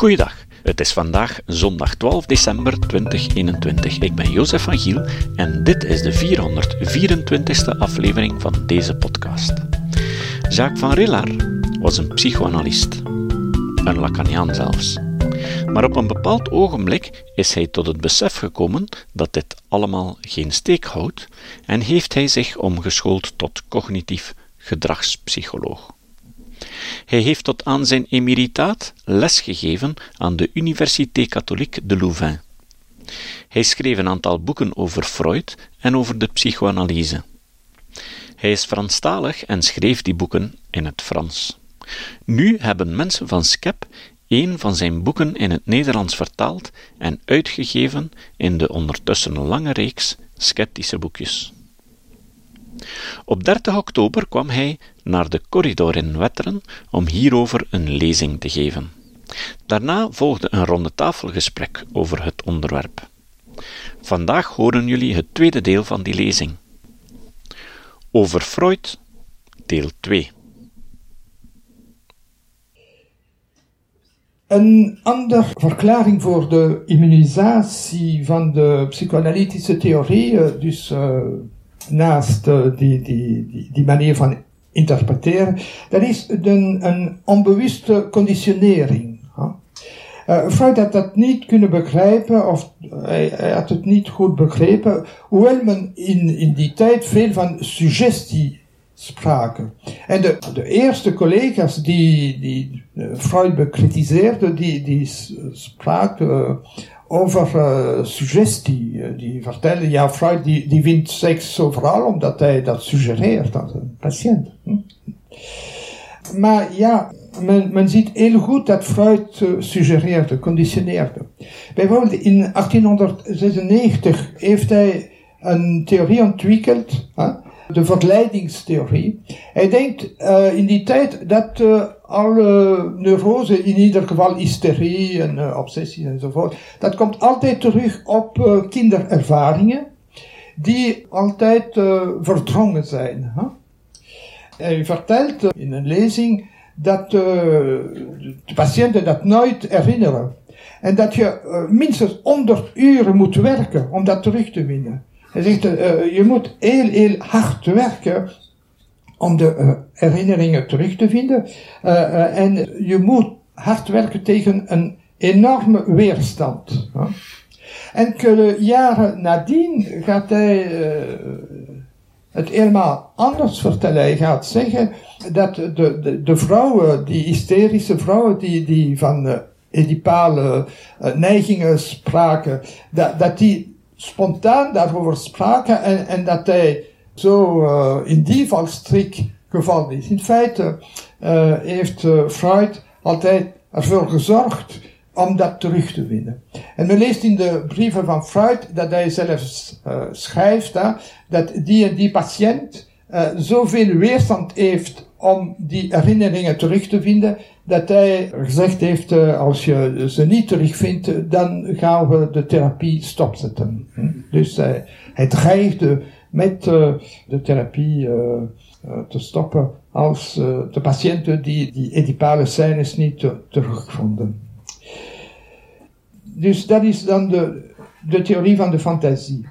Goeiedag. Het is vandaag zondag 12 december 2021. Ik ben Jozef van Giel en dit is de 424ste aflevering van deze podcast. Jacques van Rillard was een psychoanalist, een Lacaniaan zelfs. Maar op een bepaald ogenblik is hij tot het besef gekomen dat dit allemaal geen steek houdt en heeft hij zich omgeschoold tot cognitief gedragspsycholoog. Hij heeft tot aan zijn emeritaat lesgegeven aan de Université Catholique de Louvain. Hij schreef een aantal boeken over Freud en over de psychoanalyse. Hij is Franstalig en schreef die boeken in het Frans. Nu hebben mensen van Skep een van zijn boeken in het Nederlands vertaald en uitgegeven in de ondertussen lange reeks Sceptische boekjes. Op 30 oktober kwam hij naar de corridor in Wetteren om hierover een lezing te geven. Daarna volgde een ronde tafelgesprek over het onderwerp. Vandaag horen jullie het tweede deel van die lezing. Over Freud, deel 2. Een andere verklaring voor de immunisatie van de psychoanalytische theorie, dus uh, naast uh, die, die, die, die, manier van interpreteren, dat is een, een onbewuste conditionering. Uh, Freud had dat niet kunnen begrijpen, of hij, hij, had het niet goed begrepen, hoewel men in, in die tijd veel van suggestie spraken. En de, de eerste collega's die, die Freud bekritiseerden, die, die spraken over uh, suggestie. die vertelden, ja, Freud die, die vindt seks overal omdat hij dat suggereert aan een patiënt. Hm? Maar ja, men, men ziet heel goed dat Freud suggereerde, conditioneerde. Bijvoorbeeld in 1896 heeft hij een theorie ontwikkeld, de verleidingstheorie. Hij denkt uh, in die tijd dat uh, alle neurose, in ieder geval hysterie en uh, obsessie enzovoort, dat komt altijd terug op kinderervaringen die altijd verdrongen zijn. Huh? Hij vertelt in een lezing dat de patiënten dat nooit herinneren. En dat je minstens 100 uren moet werken om dat terug te winnen. Hij zegt, uh, je moet heel, heel hard werken om de uh, herinneringen terug te vinden. Uh, en je moet hard werken tegen een enorme weerstand. Enkele jaren nadien gaat hij het helemaal anders vertellen. Hij gaat zeggen dat de, de, de vrouwen, die hysterische vrouwen die, die van edipale neigingen spraken, dat, dat die spontaan daarover spraken en, en dat hij zo uh, in die valstrik gevallen is. In feite uh, heeft uh, Freud altijd ervoor gezorgd om dat terug te winnen. En men leest in de brieven van Freud dat hij zelfs schrijft dat die en die patiënt zoveel weerstand heeft om die herinneringen terug te vinden, dat hij gezegd heeft, als je ze niet terugvindt, dan gaan we de therapie stopzetten. Hm? Dus hij dreigde met uh, de therapie te stoppen als de patiënten die die edipale scènes niet terugvonden. Dus dat is dan de, de theorie van de fantasie.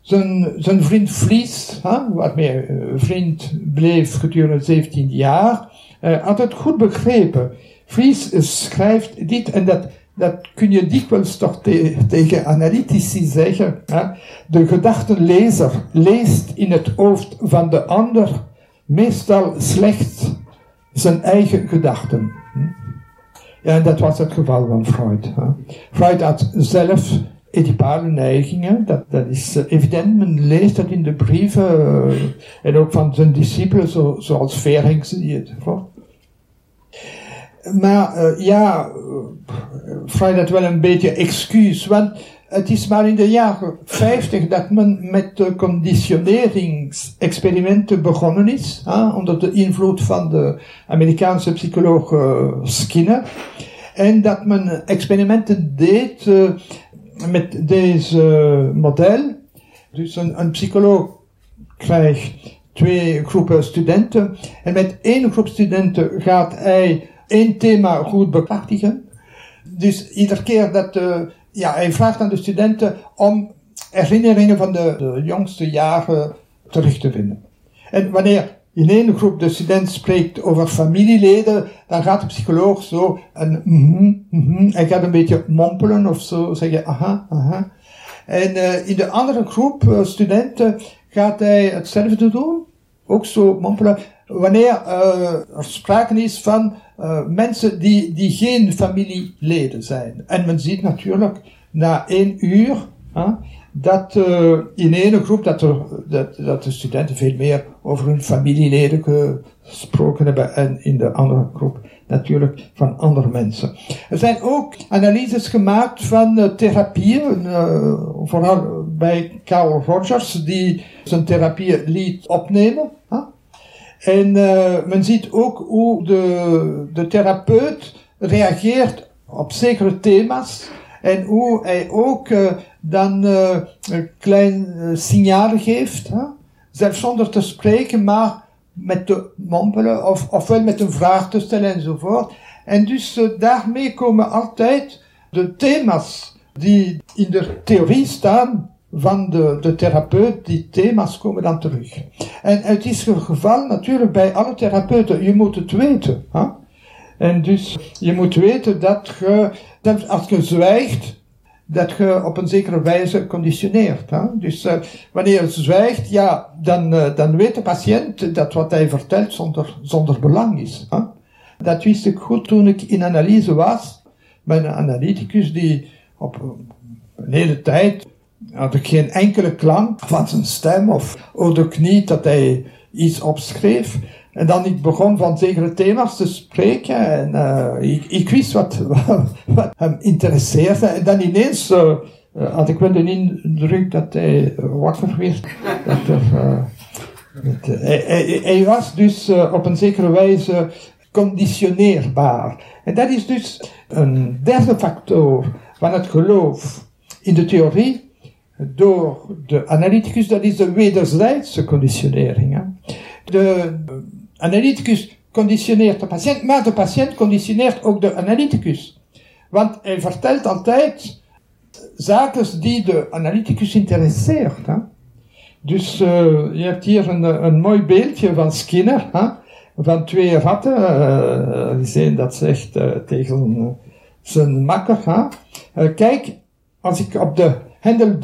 Zijn, zijn vriend Vlies, hè, waarmee vriend bleef gedurende 17 jaar, had het goed begrepen. Vries schrijft dit en dat, dat kun je dikwijls toch te, tegen analytici zeggen. Hè? De gedachtenlezer leest in het hoofd van de ander meestal slechts zijn eigen gedachten. Hm? Ja, en dat was het geval van Freud. Hè? Freud had zelf edipale neigingen, dat, dat is uh, evident, men leest dat in de brieven uh, en ook van zijn discipelen, zo, zoals Verings enzovoort. Maar uh, ja, Freud had wel een beetje excuus, want het is maar in de jaren 50 dat men met de conditioneringsexperimenten begonnen is, hè, onder de invloed van de Amerikaanse psycholoog Skinner. En dat men experimenten deed met deze model. Dus een, een psycholoog krijgt twee groepen studenten. En met één groep studenten gaat hij één thema goed bekrachtigen. Dus iedere keer dat, uh, ja, hij vraagt aan de studenten om herinneringen van de, de jongste jaren terug te vinden. En wanneer in één groep de student spreekt over familieleden, dan gaat de psycholoog zo een mm -hmm, hij gaat een beetje mompelen of zo, zeggen aha, aha. En uh, in de andere groep uh, studenten gaat hij hetzelfde doen, ook zo mompelen, wanneer er sprake is van mensen die, die geen familieleden zijn. En men ziet natuurlijk na één uur dat uh, in ene groep dat, er, dat, dat de studenten veel meer over hun familieleden gesproken hebben en in de andere groep natuurlijk van andere mensen. Er zijn ook analyses gemaakt van uh, therapieën, vooral bij Carl Rogers, die zijn therapie liet opnemen. En men ziet ook hoe de, de therapeut reageert op zekere thema's en hoe hij ook dan uh, een klein signaal geeft, hè? zelfs zonder te spreken, maar met te mompelen of, ofwel met een vraag te stellen enzovoort. En dus daarmee komen altijd de thema's die in de theorie staan van de, de therapeut, die thema's komen dan terug. En het is het geval natuurlijk bij alle therapeuten, je moet het weten. Hè? En dus je moet weten dat je, als je zwijgt, dat je op een zekere wijze conditioneert. Hè? Dus uh, wanneer je zwijgt, ja, dan, uh, dan weet de patiënt dat wat hij vertelt zonder, zonder belang is. Hè? Dat wist ik goed toen ik in analyse was, een analyticus die op een hele tijd had ik geen enkele klank van zijn stem of ook niet dat hij iets opschreef. En dan ik begon van zekere thema's te spreken en uh, ik, ik, wist wat, wat, hem interesseerde. En dan ineens uh, had ik wel de indruk dat hij wakker werd. Dat hij, hij, hij, was dus op een zekere wijze conditioneerbaar. En dat is dus een derde factor van het geloof in de theorie door de analyticus, dat is de wederzijdse conditionering. Hè. De analyticus conditioneert de patiënt, maar de patiënt conditioneert ook de analyticus. Want hij vertelt altijd zaken die de analyticus interesseert. Hè? Dus uh, je hebt hier een, een mooi beeldje van Skinner, hè? van twee ratten. Uh, die dat zegt tegen zijn makker. Hè? kijk, als ik op de hendel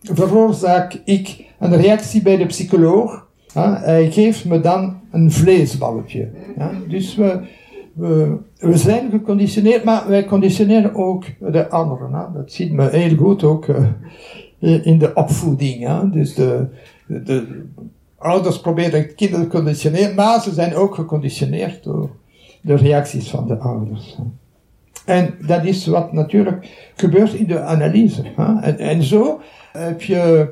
veroorzaak ik een reactie bij de psycholoog. Hij geeft me dan een vleesballetje. Dus we, we, zijn geconditioneerd, maar wij conditioneren ook de anderen. Dat ziet me heel goed ook uh, in de opvoeding. Dus de, de, de ouders proberen kinderen te conditioneren, maar ze zijn ook geconditioneerd door de reacties van de ouders. Hè. En dat is wat natuurlijk gebeurt in de analyse. Hè. En, en zo heb je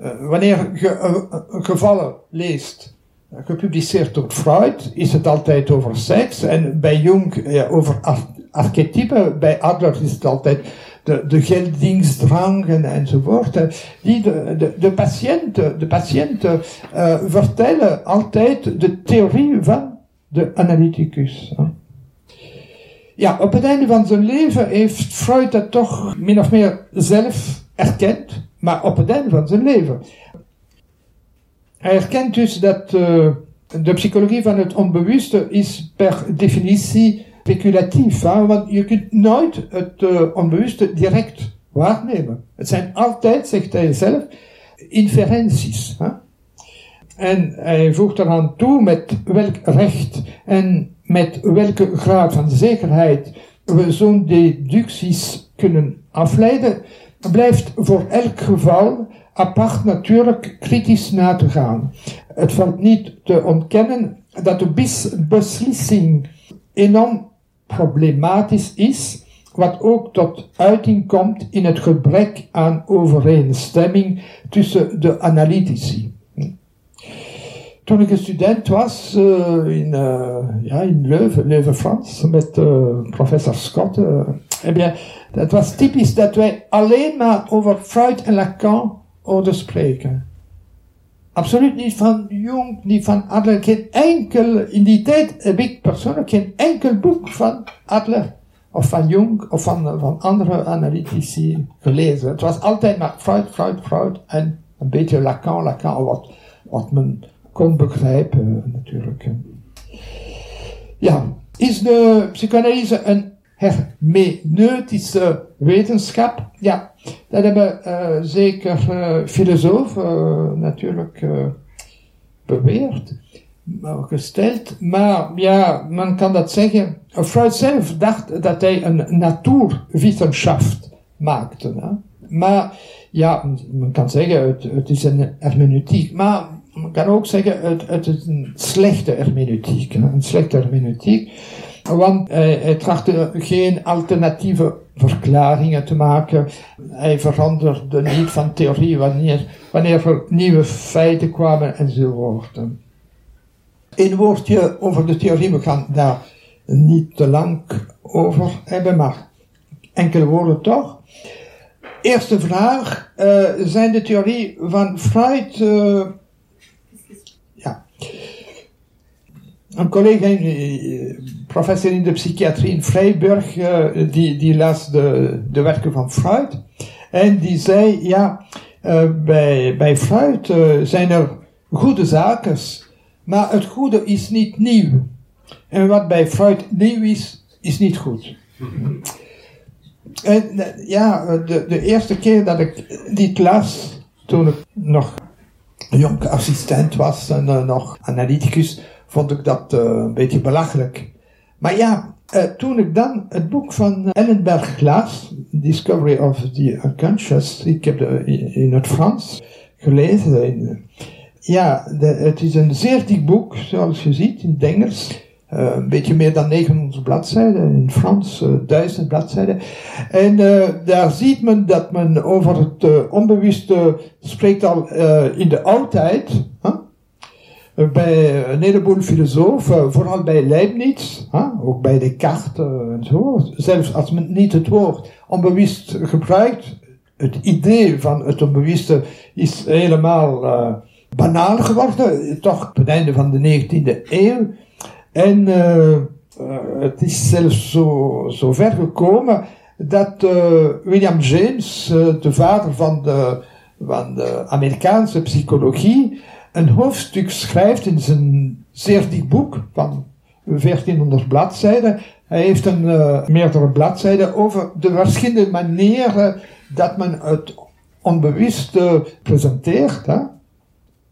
uh, wanneer je uh, gevallen leest, gepubliceerd door Freud, is het altijd over seks. En bij Jung ja, over ar archetypen. Bij Adler is het altijd de, de geldingsdrang en, enzovoort. Die de, de, de patiënten, de patiënten uh, vertellen altijd de theorie van de analyticus. Ja, op het einde van zijn leven heeft Freud dat toch min of meer zelf erkend maar op het einde van zijn leven. Hij erkent dus dat uh, de psychologie van het onbewuste is per definitie speculatief. Want je kunt nooit het uh, onbewuste direct waarnemen. Het zijn altijd, zegt hij zelf, inferenties. Hè? En hij voegt eraan toe met welk recht en met welke graad van zekerheid we zo'n deducties kunnen afleiden blijft voor elk geval apart natuurlijk kritisch na te gaan. Het valt niet te ontkennen dat de beslissing enorm problematisch is, wat ook tot uiting komt in het gebrek aan overeenstemming tussen de analytici. Toen ik een student was uh, in, uh, ja, in Leuven, Leuven-Frans, met uh, professor Scott, eh bien, het was typisch dat wij alleen maar over Freud en Lacan hoorden spreken. Absoluut niet van Jung, niet van Adler. Geen enkel, in die tijd heb ik persoonlijk geen enkel boek van Adler of van Jung of van, van andere analytici gelezen. Het was altijd maar Freud, Freud, Freud en een beetje Lacan, Lacan, wat, wat men kon begrijpen natuurlijk. Ja, is de psychanalyse een hermeneutische wetenschap? Ja, dat hebben uh, zeker uh, filosofen uh, natuurlijk beweerd, gesteld. Maar ja, men kan dat zeggen. Freud zelf dacht dat hij een natuurwetenschap maakte. Hè? Maar ja, men kan zeggen het, het is een hermeneutiek. Maar men kan ook zeggen het, het is een slechte hermeneutiek. Een slechte hermeneutiek. Want hij, hij trachtte geen alternatieve verklaringen te maken. Hij veranderde niet van theorie wanneer, wanneer er nieuwe feiten kwamen enzovoort. Een woordje over de theorie, we gaan daar niet te lang over hebben, maar enkele woorden toch. Eerste vraag, uh, zijn de theorie van Freud uh, een collega, eh, professor in de psychiatrie in Freiburg, eh, die, die las de, de werken van Freud. En die zei, ja, bij, bij Freud zijn er goede zaken, maar het goede is niet nieuw. En wat bij Freud nieuw is, is niet goed. En ja, de, de eerste keer dat ik dit las, toen ik nog jong assistent was en nog analyticus, vond ik dat uh, een beetje belachelijk. Maar ja, uh, toen ik dan het boek van Ellenberg las, Discovery of the Unconscious, ik heb in het Frans gelezen. Ja, het is een zeer dik boek, zoals je ziet, in het. Uh, een beetje meer dan 900 bladzijden, in Frans uh, 1000 bladzijden. En uh, daar ziet men dat men over het onbewuste spreekt al in de oudheid. Huh? bij een heleboel filosofen, vooral bij Leibniz, ook bij Descartes en zo, zelfs als men niet het woord onbewust gebruikt, het idee van het onbewuste is helemaal banaal geworden, toch op het einde van de 19e eeuw. En uh, uh, het is zelfs zo, zo ver gekomen dat William James, de vader van de, van de Amerikaanse psychologie, een hoofdstuk schrijft in zijn zeer dik boek van 1400 bladzijden. Hij heeft een meerdere bladzijden over de verschillende manieren dat men het onbewuste presenteert. Hè?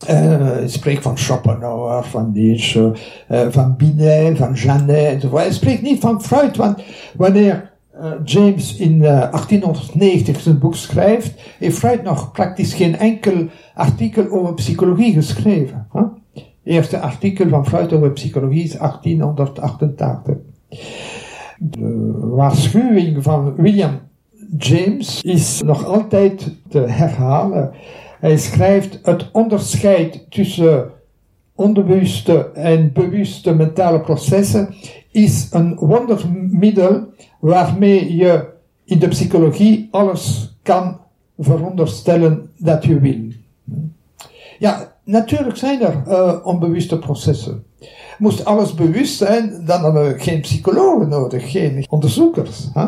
Uh, hij spreekt van Schopenhauer, van Nietzsche, uh, van Binet, van Janet. Hij spreekt niet van Freud, want wanneer uh, James in 1890 zijn boek schrijft, heeft Freud nog praktisch geen enkel artikel over psychologie geschreven. Huh? eerste artikel van Freud over psychologie is 1888. De waarschuwing van William James is nog altijd te herhalen. Hij schrijft het onderscheid tussen onbewuste en bewuste mentale processen is een wondermiddel waarmee je in de psychologie alles kan veronderstellen dat je wil. Ja, natuurlijk zijn er uh, onbewuste processen. Moest alles bewust zijn, dan hebben we geen psychologen nodig, geen onderzoekers. Hè?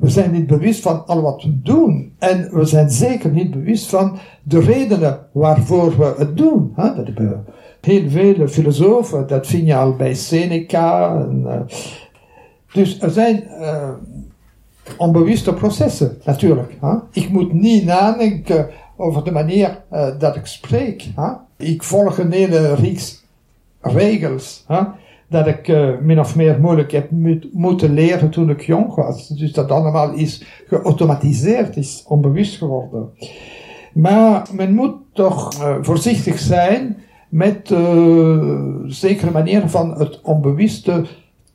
We zijn niet bewust van al wat we doen. En we zijn zeker niet bewust van de redenen waarvoor we het doen. Hè? Dat hebben heel veel filosofen, dat vind je al bij Seneca. En, uh, dus er zijn uh, onbewuste processen, natuurlijk. Hè? Ik moet niet nadenken over de manier uh, dat ik spreek. Hè? Ik volg een hele reeks regels. Hè? Dat ik uh, min of meer moeilijk heb moeten leren toen ik jong was. Dus dat allemaal is geautomatiseerd, is onbewust geworden. Maar men moet toch uh, voorzichtig zijn met zekere manieren van het onbewuste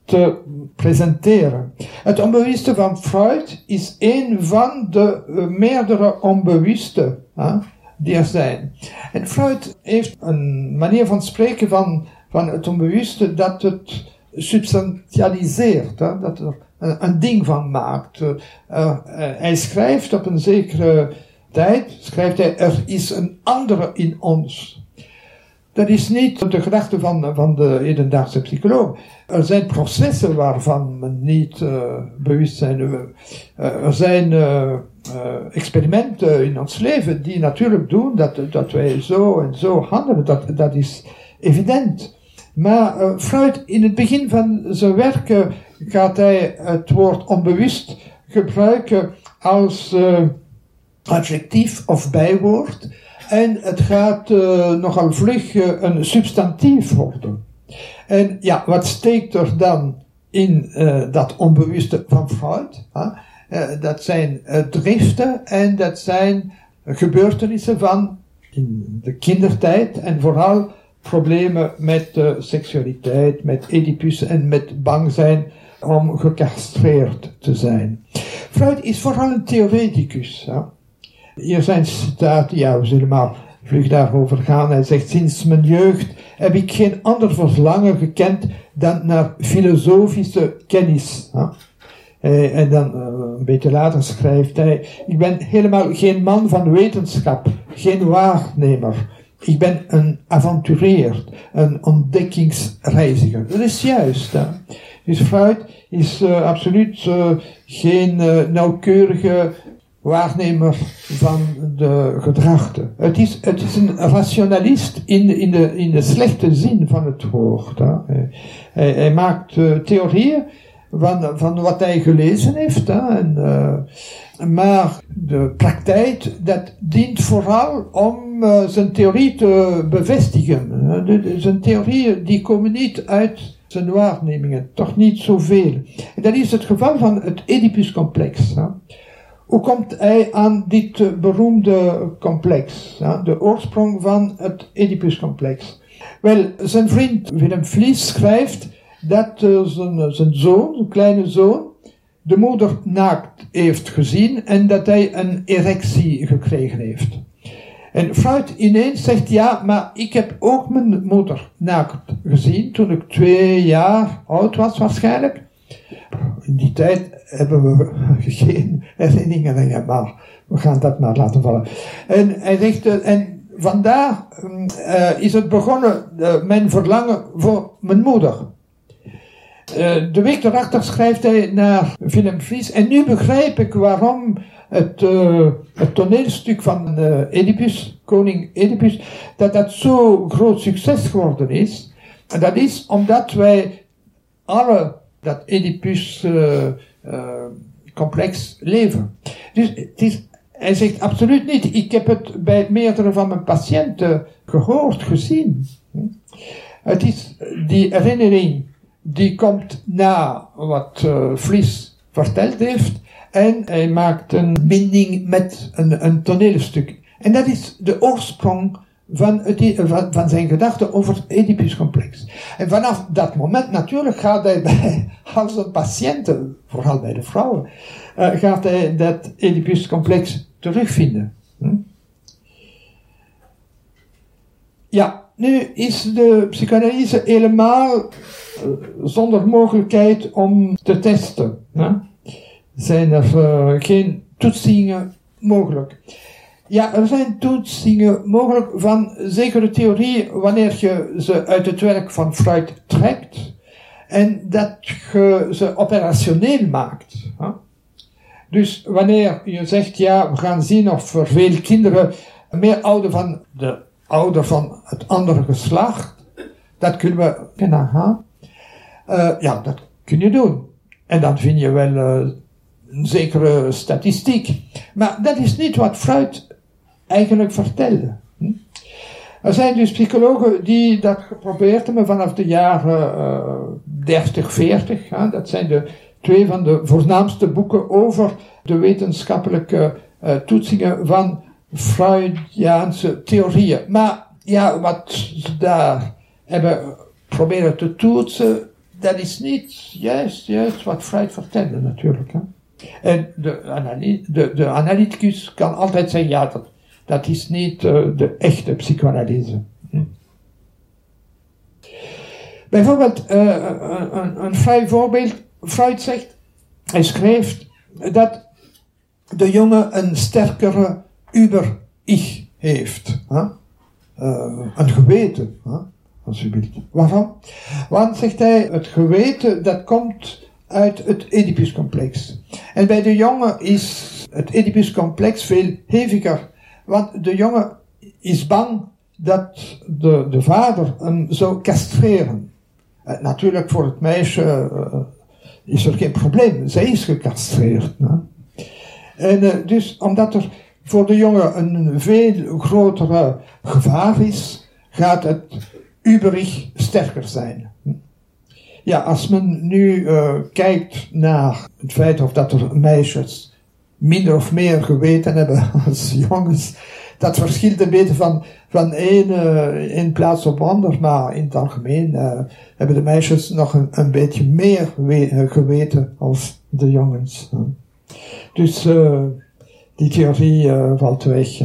te presenteren. Het onbewuste van Freud is een van de uh, meerdere onbewuste uh, die er zijn. En Freud heeft een manier van spreken van, van het onbewuste dat het substantialiseert, uh, dat er een ding van maakt. hij schrijft op een zekere tijd, schrijft hij, er is een andere in ons. Dat is niet de gedachte van, van de hedendaagse psycholoog. Er zijn processen waarvan men niet uh, bewust zijn. Er zijn experimenten in ons leven die natuurlijk doen dat, dat wij zo en zo handelen. Dat, dat is evident. Maar Freud, in het begin van zijn werk, gaat hij het woord onbewust gebruiken als adjectief of bijwoord. En het gaat uh, nogal vlug uh, een substantief worden. En ja, wat steekt er dan in uh, dat onbewuste van Freud? dat zijn driften en dat zijn gebeurtenissen van in de kindertijd en vooral problemen met seksualiteit, met Oedipus en met bang zijn om gecastreerd te zijn. Freud is vooral een theoreticus. Hè? Hier zijn citaten, ja, we zullen maar vlug daarover gaan. Hij zegt, sinds mijn jeugd heb ik geen ander verlangen gekend dan naar filosofische kennis. Eh, en dan uh, een beetje later schrijft hij, ik ben helemaal geen man van wetenschap, geen waarnemer. Ik ben een avonturier, een ontdekkingsreiziger. Dat is juist. Hè? Dus Freud is uh, absoluut geen nauwkeurige waarnemer van de gedragte. Het is, het is een rationalist in, in, de, in de slechte zin van het woord. Hè. Hij, hij, maakt theorieën van, van wat hij gelezen heeft. Hè. En, maar de praktijk, dat dient vooral om uh, zijn theorie te bevestigen. De, de, zijn theorieën die komen niet uit zijn waarnemingen, toch niet zoveel. En dat is het geval van het Oedipus-complex. Hoe komt hij aan dit eh, beroemde complex, ja, de oorsprong van het Oedipus-complex? Wel, zijn vriend Willem Vlies schrijft dat zijn, zijn zoon, zijn kleine zoon, de moeder naakt heeft gezien en dat hij een erectie gekregen heeft. En Freud ineens zegt, ja, maar ik heb ook mijn moeder naakt gezien toen ik twee jaar oud was waarschijnlijk. In die tijd hebben we geen herinneringen, maar we gaan dat maar laten vallen. En hij zegt, uh, en vandaar uh, is het begonnen, uh, mijn verlangen voor mijn moeder. De week erachter schrijft hij naar Willem Vries, en nu begrijp ik waarom het, het toneelstuk van Oedipus, koning Oedipus, dat dat zo groot succes geworden is. En dat is omdat wij alle dat Oedipus uh, uh, complex leven. Dus het is, hij zegt absoluut niet, ik heb het bij meerdere van mijn patiënten gehoord, gezien. Het is die herinnering die komt na wat uh, verteld heeft en hij maakt een binding met een, een toneelstuk. En dat is de oorsprong van, het, van, van zijn gedachten over het Oedipus-complex. En vanaf dat moment natuurlijk gaat hij bij al zijn patiënten, vooral bij de vrouwen, uh, gaat hij dat Oedipus-complex terugvinden. Hm? Ja, nu is de psychanalyse helemaal zonder mogelijkheid om te testen. Hè? Zijn er uh, geen toetsingen mogelijk. Ja, er zijn toetsingen mogelijk van zekere theorieën wanneer je ze uit het werk van Freud trekt en dat je ze operationeel maakt. Hè? Dus wanneer je zegt, ja, we gaan zien of er veel kinderen meer ouder van de ouder van het andere geslacht, dat kunnen we gaan. Uh, ja, dat kun je doen. En dan vind je wel uh, een zekere statistiek. Maar dat is niet wat Freud eigenlijk vertelde. Hm? Er zijn dus psychologen die dat geprobeerd hebben vanaf de jaren uh, 30, 40. Hè? Dat zijn de twee van de voornaamste boeken over de wetenschappelijke uh, toetsingen van Freudiaanse theorieën. Maar ja, wat ze daar hebben proberen te toetsen, dat is niet juist, juist wat Freud vertelde natuurlijk. Hè? En de, de, de analyticus kan altijd zeggen, ja, dat dat is niet uh, de echte psychoanalyse. Hm. Bijvoorbeeld, uh, een, een vrij voorbeeld. Freud zegt, hij schrijft dat de jongen een sterkere uber-ich heeft. Huh? een geweten, hè, als u wilt. Waarom? Want, zegt hij, het geweten dat komt uit het Oedipuscomplex. En bij de jongen is het Oedipuscomplex veel heviger, want de jongen is bang dat de, de vader hem zou castreren. Uh, natuurlijk voor het meisje uh, is er geen probleem, zij is gecastreerd. Hè? En uh, dus omdat er voor de jongen een veel grotere gevaar is, gaat het uberig sterker zijn. Ja, als men nu kijkt naar het feit of dat meisjes minder of meer geweten hebben als jongens, dat verschilt een beetje van, van één, uh, één plaats op ander, maar in het algemeen uh, hebben de meisjes nog een, een beetje meer we, geweten als de jongens. Dus die theorie valt weg.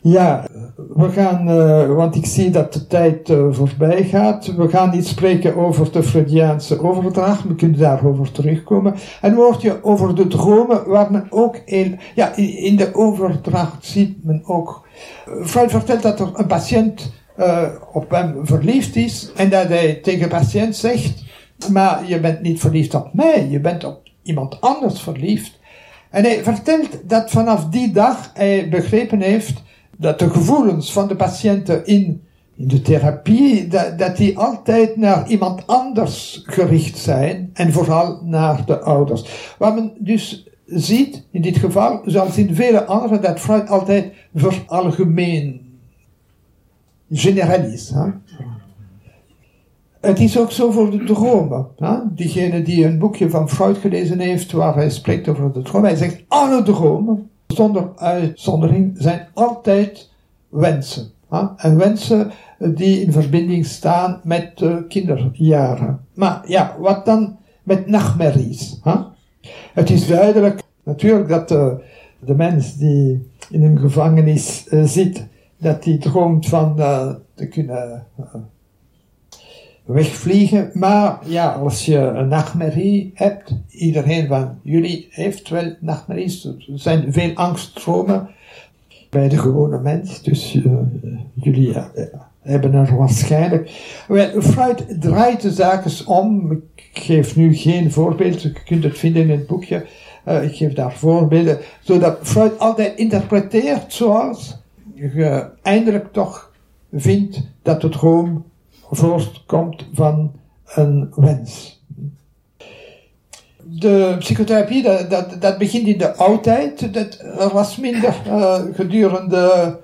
Ja, we gaan, uh, want ik zie dat de tijd uh, voorbij gaat. We gaan niet spreken over de Freudiaanse overdracht. We kunnen daarover terugkomen. En woord je over de dromen, waar men ook heel, ja, in de overdracht ziet men ook. Freud vertelt dat er een patiënt op hem verliefd is en dat hij tegen de patiënt zegt, maar je bent niet verliefd op mij, je bent op iemand anders verliefd. En hij vertelt dat vanaf die dag hij begrepen heeft dat de gevoelens van de patiënten in, in de therapie, dat, dat die altijd naar iemand anders gericht zijn en vooral naar de ouders. Wat men dus ziet, in dit geval, zoals in vele andere, dat Freud altijd veralgemeen, generalist. Hè? Het is ook zo voor de dromen. Hè? Diegene die een boekje van Freud gelezen heeft, waar hij spreekt over de dromen, hij zegt, alle dromen zonder uitzondering zijn altijd wensen. Hè? En wensen die in verbinding staan met de kinderjaren. Maar ja, wat dan met nachtmerries? Hè? Het is duidelijk natuurlijk dat de, de mens die in een gevangenis uh, zit, dat die droomt van uh, te kunnen uh, wegvliegen. Maar ja, als je een nachtmerrie hebt, iedereen van jullie heeft wel nachtmerries. Er zijn veel angststromen bij de gewone mens, dus uh, jullie uh, hebben er waarschijnlijk. Wel, Freud draait de zaken om. Ik geef nu geen voorbeeld, je kunt het vinden in het boekje. Uh, ik geef daar voorbeelden, zodat Freud altijd interpreteert zoals je eindelijk toch vindt dat de droom voortkomt van een wens. De psychotherapie, dat, dat, dat begint in de oudheid. Dat, er was minder uh, gedurende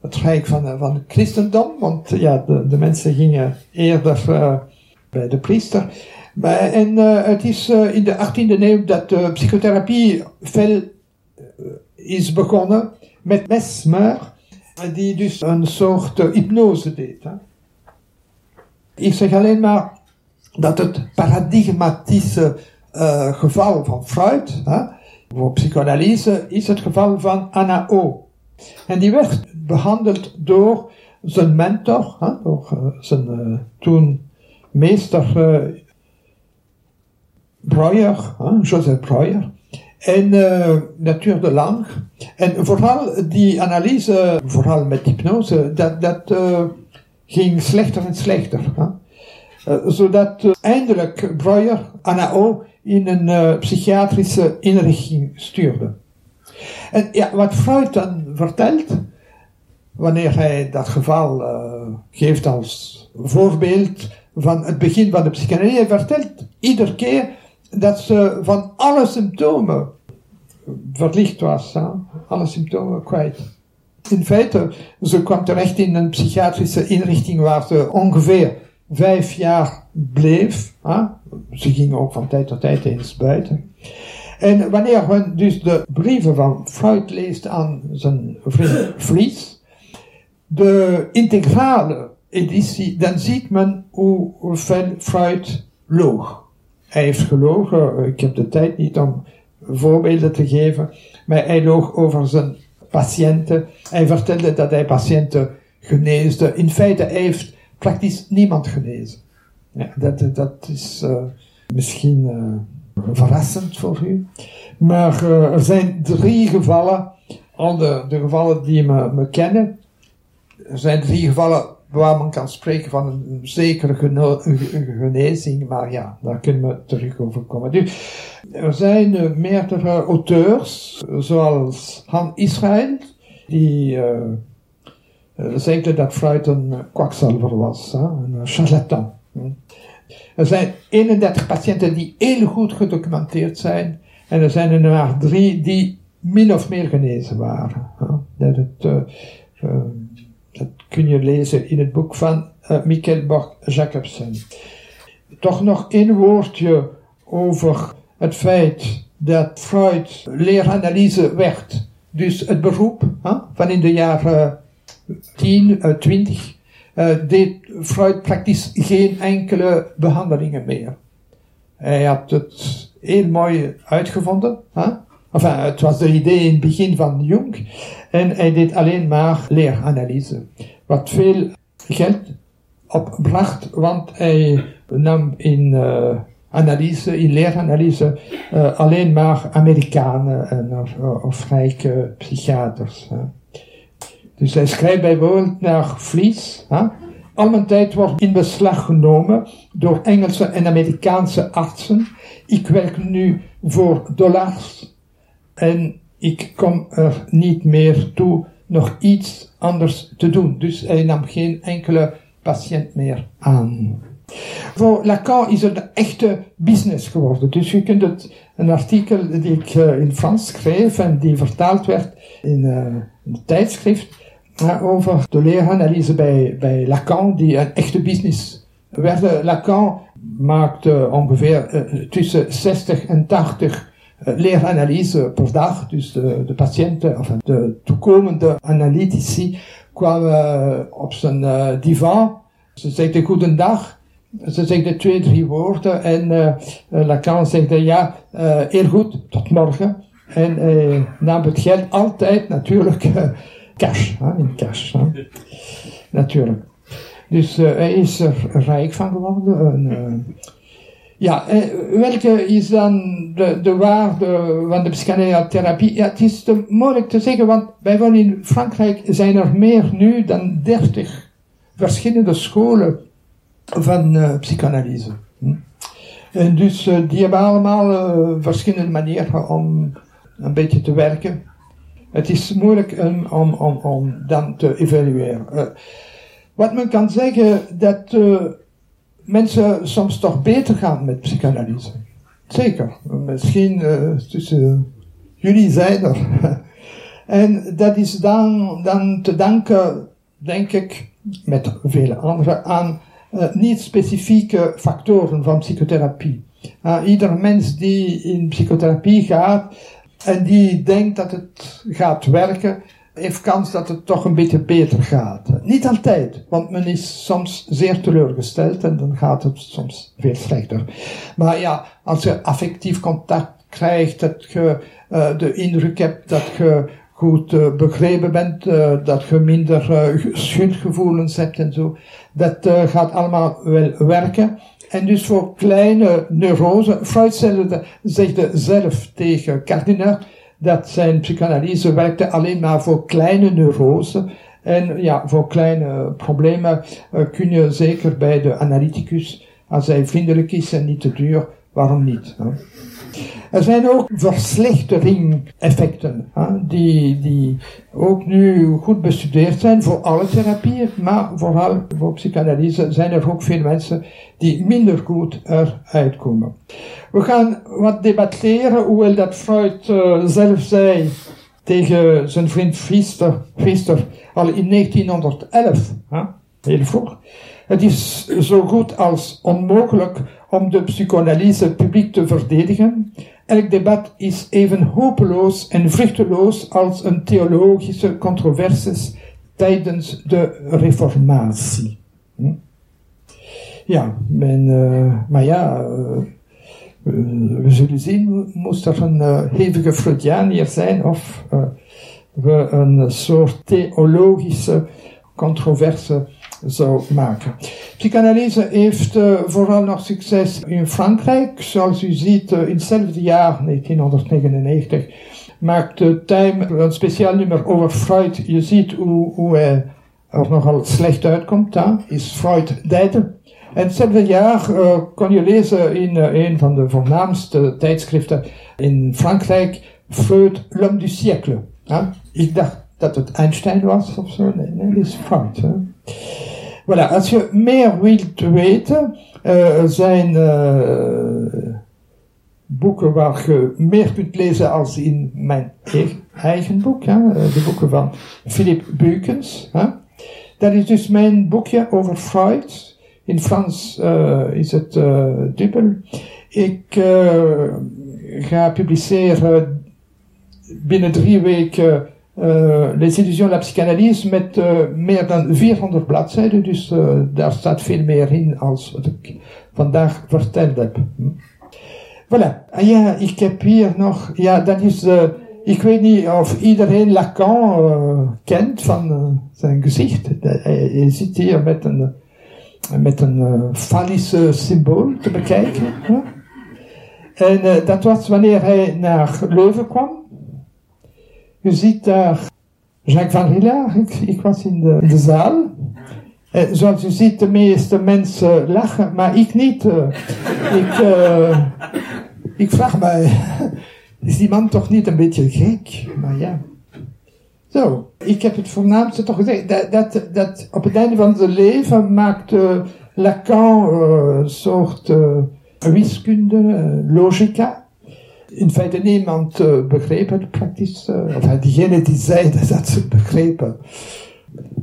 het rijk van, van het christendom, want ja, de, de mensen gingen eerder bij de priester. Maar, en het is in de 18e eeuw dat de psychotherapie veel is begonnen met Mesmer, die dus een soort hypnose deed. Hè. Ik zeg alleen maar dat het paradigmatische uh, geval van Freud, hè, voor psychoanalyse, is het geval van Anna O. En die werd behandeld door zijn mentor, hè, door uh, zijn uh, toen meester Breuer, hè, Joseph Breuer. En dat duurde lang. En vooral die analyse, vooral met hypnose, dat, dat ging slechter en slechter. Hè? Uh, zodat uh, eindelijk Breuer Anao in een uh, psychiatrische inrichting stuurde. En ja, wat Freud dan vertelt, wanneer hij dat geval geeft als voorbeeld van het begin van de psychiatrie, hij vertelt iedere keer dat ze van alle symptomen verlicht was, alle symptomen kwijt in feite, ze kwam terecht in een psychiatrische inrichting waar ze ongeveer vijf jaar bleef. Hè? Ze ging ook van tijd tot tijd eens buiten. En wanneer men dus de brieven van Freud leest aan zijn vriend Vries, de integrale editie, dan ziet men hoe veel Freud loog. Hij heeft gelogen, ik heb de tijd niet om voorbeelden te geven, maar hij loog over zijn patiënten. Hij vertelde dat hij patiënten geneesde. In feite heeft praktisch niemand genezen. Ja, dat, dat is uh, misschien uh, verrassend voor u. Maar uh, er zijn drie gevallen, al de, de gevallen die me, me kennen, er zijn drie gevallen waar men kan spreken van een zekere genezing, maar ja, daar kunnen we terug over komen. Dus, er zijn uh, meerdere auteurs, zoals Han Israël, die uh, zegde dat Freud een kwakzalver was, hè, een charlatan. Er zijn 31 patiënten die heel goed gedocumenteerd zijn, en er zijn er maar drie die min of meer genezen waren. Dat, het, dat kun je lezen in het boek van uh, Michael Borg-Jacobsen. Toch nog één woordje over het feit dat Freud leeranalyse werd. Dus het beroep van in de jaren 10, 20 deed Freud praktisch geen enkele behandelingen meer. Hij had het heel mooi uitgevonden. Hè? Enfin, het was de idee in het begin van Jung. En hij deed alleen maar leeranalyse. Wat veel geld opbracht, want hij nam in uh, analyse, in leeranalyse, uh, alleen maar Amerikanen en, of, of rijke psychiaters. Dus hij schrijft bijvoorbeeld naar Vlies. Hè. Al mijn tijd wordt in beslag genomen door Engelse en Amerikaanse artsen. Ik werk nu voor dollars en ik kom er niet meer toe nog iets anders te doen. Dus hij nam geen enkele patiënt meer aan. Voor Lacan is het een echte business geworden. Dus je kunt het, een artikel die ik uh, in Frans schreef en die vertaald werd in uh, een tijdschrift uh, over de leeranalyse bij, bij Lacan, die een echte business werd. Lacan maakte ongeveer tussen 60 en 80 uh, leeranalyse per dag. Dus de, de patiënten, of de toekomende analytici, kwamen op zijn uh, divan. Ze zeiden goedendag. Ze zeiden twee, drie woorden. En Lacan zegde ja, heel goed, tot morgen. En hij nam het geld altijd natuurlijk cash, in cash. Natuurlijk. Dus hij is er rijk van geworden. En, ja, welke is dan de, de waarde van de psychotherapie? Ja, het is te moeilijk te zeggen, want bijvoorbeeld in Frankrijk zijn er meer nu dan 30 verschillende scholen van uh, psychanalyse. Hm? En dus uh, die hebben allemaal verschillende manieren om een beetje te werken. Het is moeilijk om, om, om dan te evalueren. wat men kan zeggen, dat mensen soms toch beter gaan met psychanalyse. Zeker. Misschien uh, tussen jullie zijn er. en dat is dan, dan te danken, denk ik, met vele anderen, aan uh, niet specifieke factoren van psychotherapie. Uh, ieder mens die in psychotherapie gaat en die denkt dat het gaat werken, heeft kans dat het toch een beetje beter gaat. Niet altijd, want men is soms zeer teleurgesteld en dan gaat het soms veel slechter. Maar ja, als je affectief contact krijgt, dat je uh, de indruk hebt dat je goed uh, begrepen bent, uh, dat je minder schuldgevoelens hebt en zo, dat gaat allemaal wel werken. En dus voor kleine neurose, Freud zegt zelf tegen Kardiner, dat zijn psychanalyse werkte alleen maar voor kleine neurose. En ja, voor kleine problemen uh, kun je zeker bij de analyticus, als hij vriendelijk is en niet te duur, waarom niet? Hè? Er zijn ook verslechtering-effecten, die, die ook nu goed bestudeerd zijn voor alle therapieën, maar vooral voor psychanalyse zijn er ook veel mensen die minder goed eruit komen. We gaan wat debatteren, hoewel dat Freud uh, zelf zei tegen zijn vriend Priester al in 1911, hè, heel vroeg. Het is zo goed als onmogelijk om de psychoanalyse publiek te verdedigen. Elk debat is even hopeloos en vruchteloos als een theologische controverses tijdens de reformatie. Hm? Ja, men, uh, maar ja, uh, we zullen zien, moest er een uh, hevige Freudiaan hier zijn of we een soort theologische controverse zou maken. Psychanalyse heeft uh, vooral nog succes in Frankrijk. Zoals u ziet, uh, in hetzelfde jaar, 1999, maakte Time een speciaal nummer over Freud. Je ziet hoe, hoe hij er nogal slecht uitkomt, is Freud derde. En hetzelfde jaar uh, kon je lezen in uh, een van de voornaamste tijdschriften in Frankrijk, Freud, l'homme du siècle. Ik dacht dat het Einstein was of zo. Nee, nee, is Freud. Hè? Voilà, als je meer wilt weten, uh, zijn boeken waar je meer kunt lezen als in mijn eigen boek, hè? de boeken van Philip Beukens. Hè? Dat is dus mijn boekje over Freud. In Frans is het dubbel. Ik ga publiceren binnen drie weken de la psychanalyse met meer dan 400 bladzijden. Dus daar staat veel meer in als wat ik vandaag verteld heb. Hm. Voilà. Ah ja, ik heb hier nog, ja, dat is, uh, ik weet niet of iedereen Lacan uh, kent van zijn gezicht. Hij zit hier met een, met een fallische symbool te bekijken. En dat was wanneer hij naar Leuven kwam. Je ziet daar Jacques van Rilla, ik, was in de, de zaal. En zoals u ziet, de meeste mensen lachen, maar ik niet. ik, ik vraag mij, is die man toch niet een beetje gek? Maar ja. Zo, ik heb het voornaamste toch gezegd. Dat, dat, dat op het einde van zijn leven maakte Lacan uh, een soort uh, wiskunde, uh, logica. In feite niemand begreep het praktisch. of diegene die zeiden dat ze begrepen.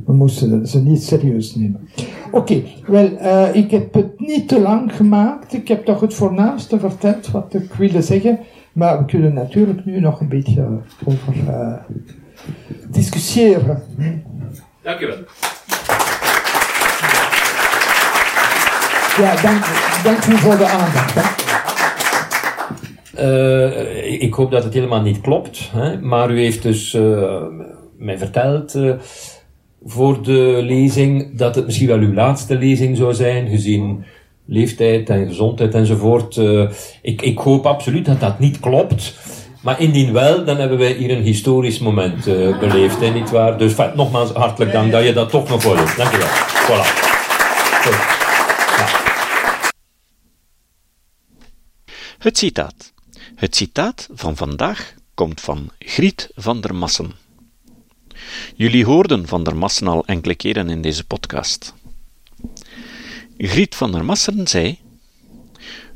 We moesten ze niet serieus nemen. Oké, okay, wel, uh, ik heb het niet te lang gemaakt. Ik heb toch het voornaamste verteld wat ik wilde zeggen. Maar we kunnen natuurlijk nu nog een beetje over uh, discussiëren. Dank u wel. Ja, dank, dank u voor de aandacht. Uh, ik hoop dat het helemaal niet klopt, hè? maar u heeft dus uh, mij verteld voor de lezing dat het misschien wel uw laatste lezing zou zijn, gezien leeftijd en gezondheid enzovoort. Ik, ik hoop absoluut dat dat niet klopt. Maar indien wel, dan hebben wij hier een historisch moment beleefd, hè, niet waar? Dus nogmaals hartelijk dank dat je dat toch nog voor Dank je wel. Voilà. Het citaat. Het citaat van vandaag komt van Griet van der Massen. Jullie hoorden Van der Massen al enkele keren in deze podcast. Griet van der Massen zei: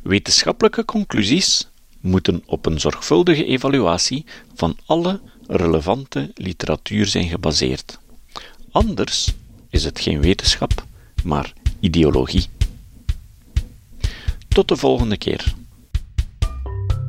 Wetenschappelijke conclusies moeten op een zorgvuldige evaluatie van alle relevante literatuur zijn gebaseerd. Anders is het geen wetenschap, maar ideologie. Tot de volgende keer.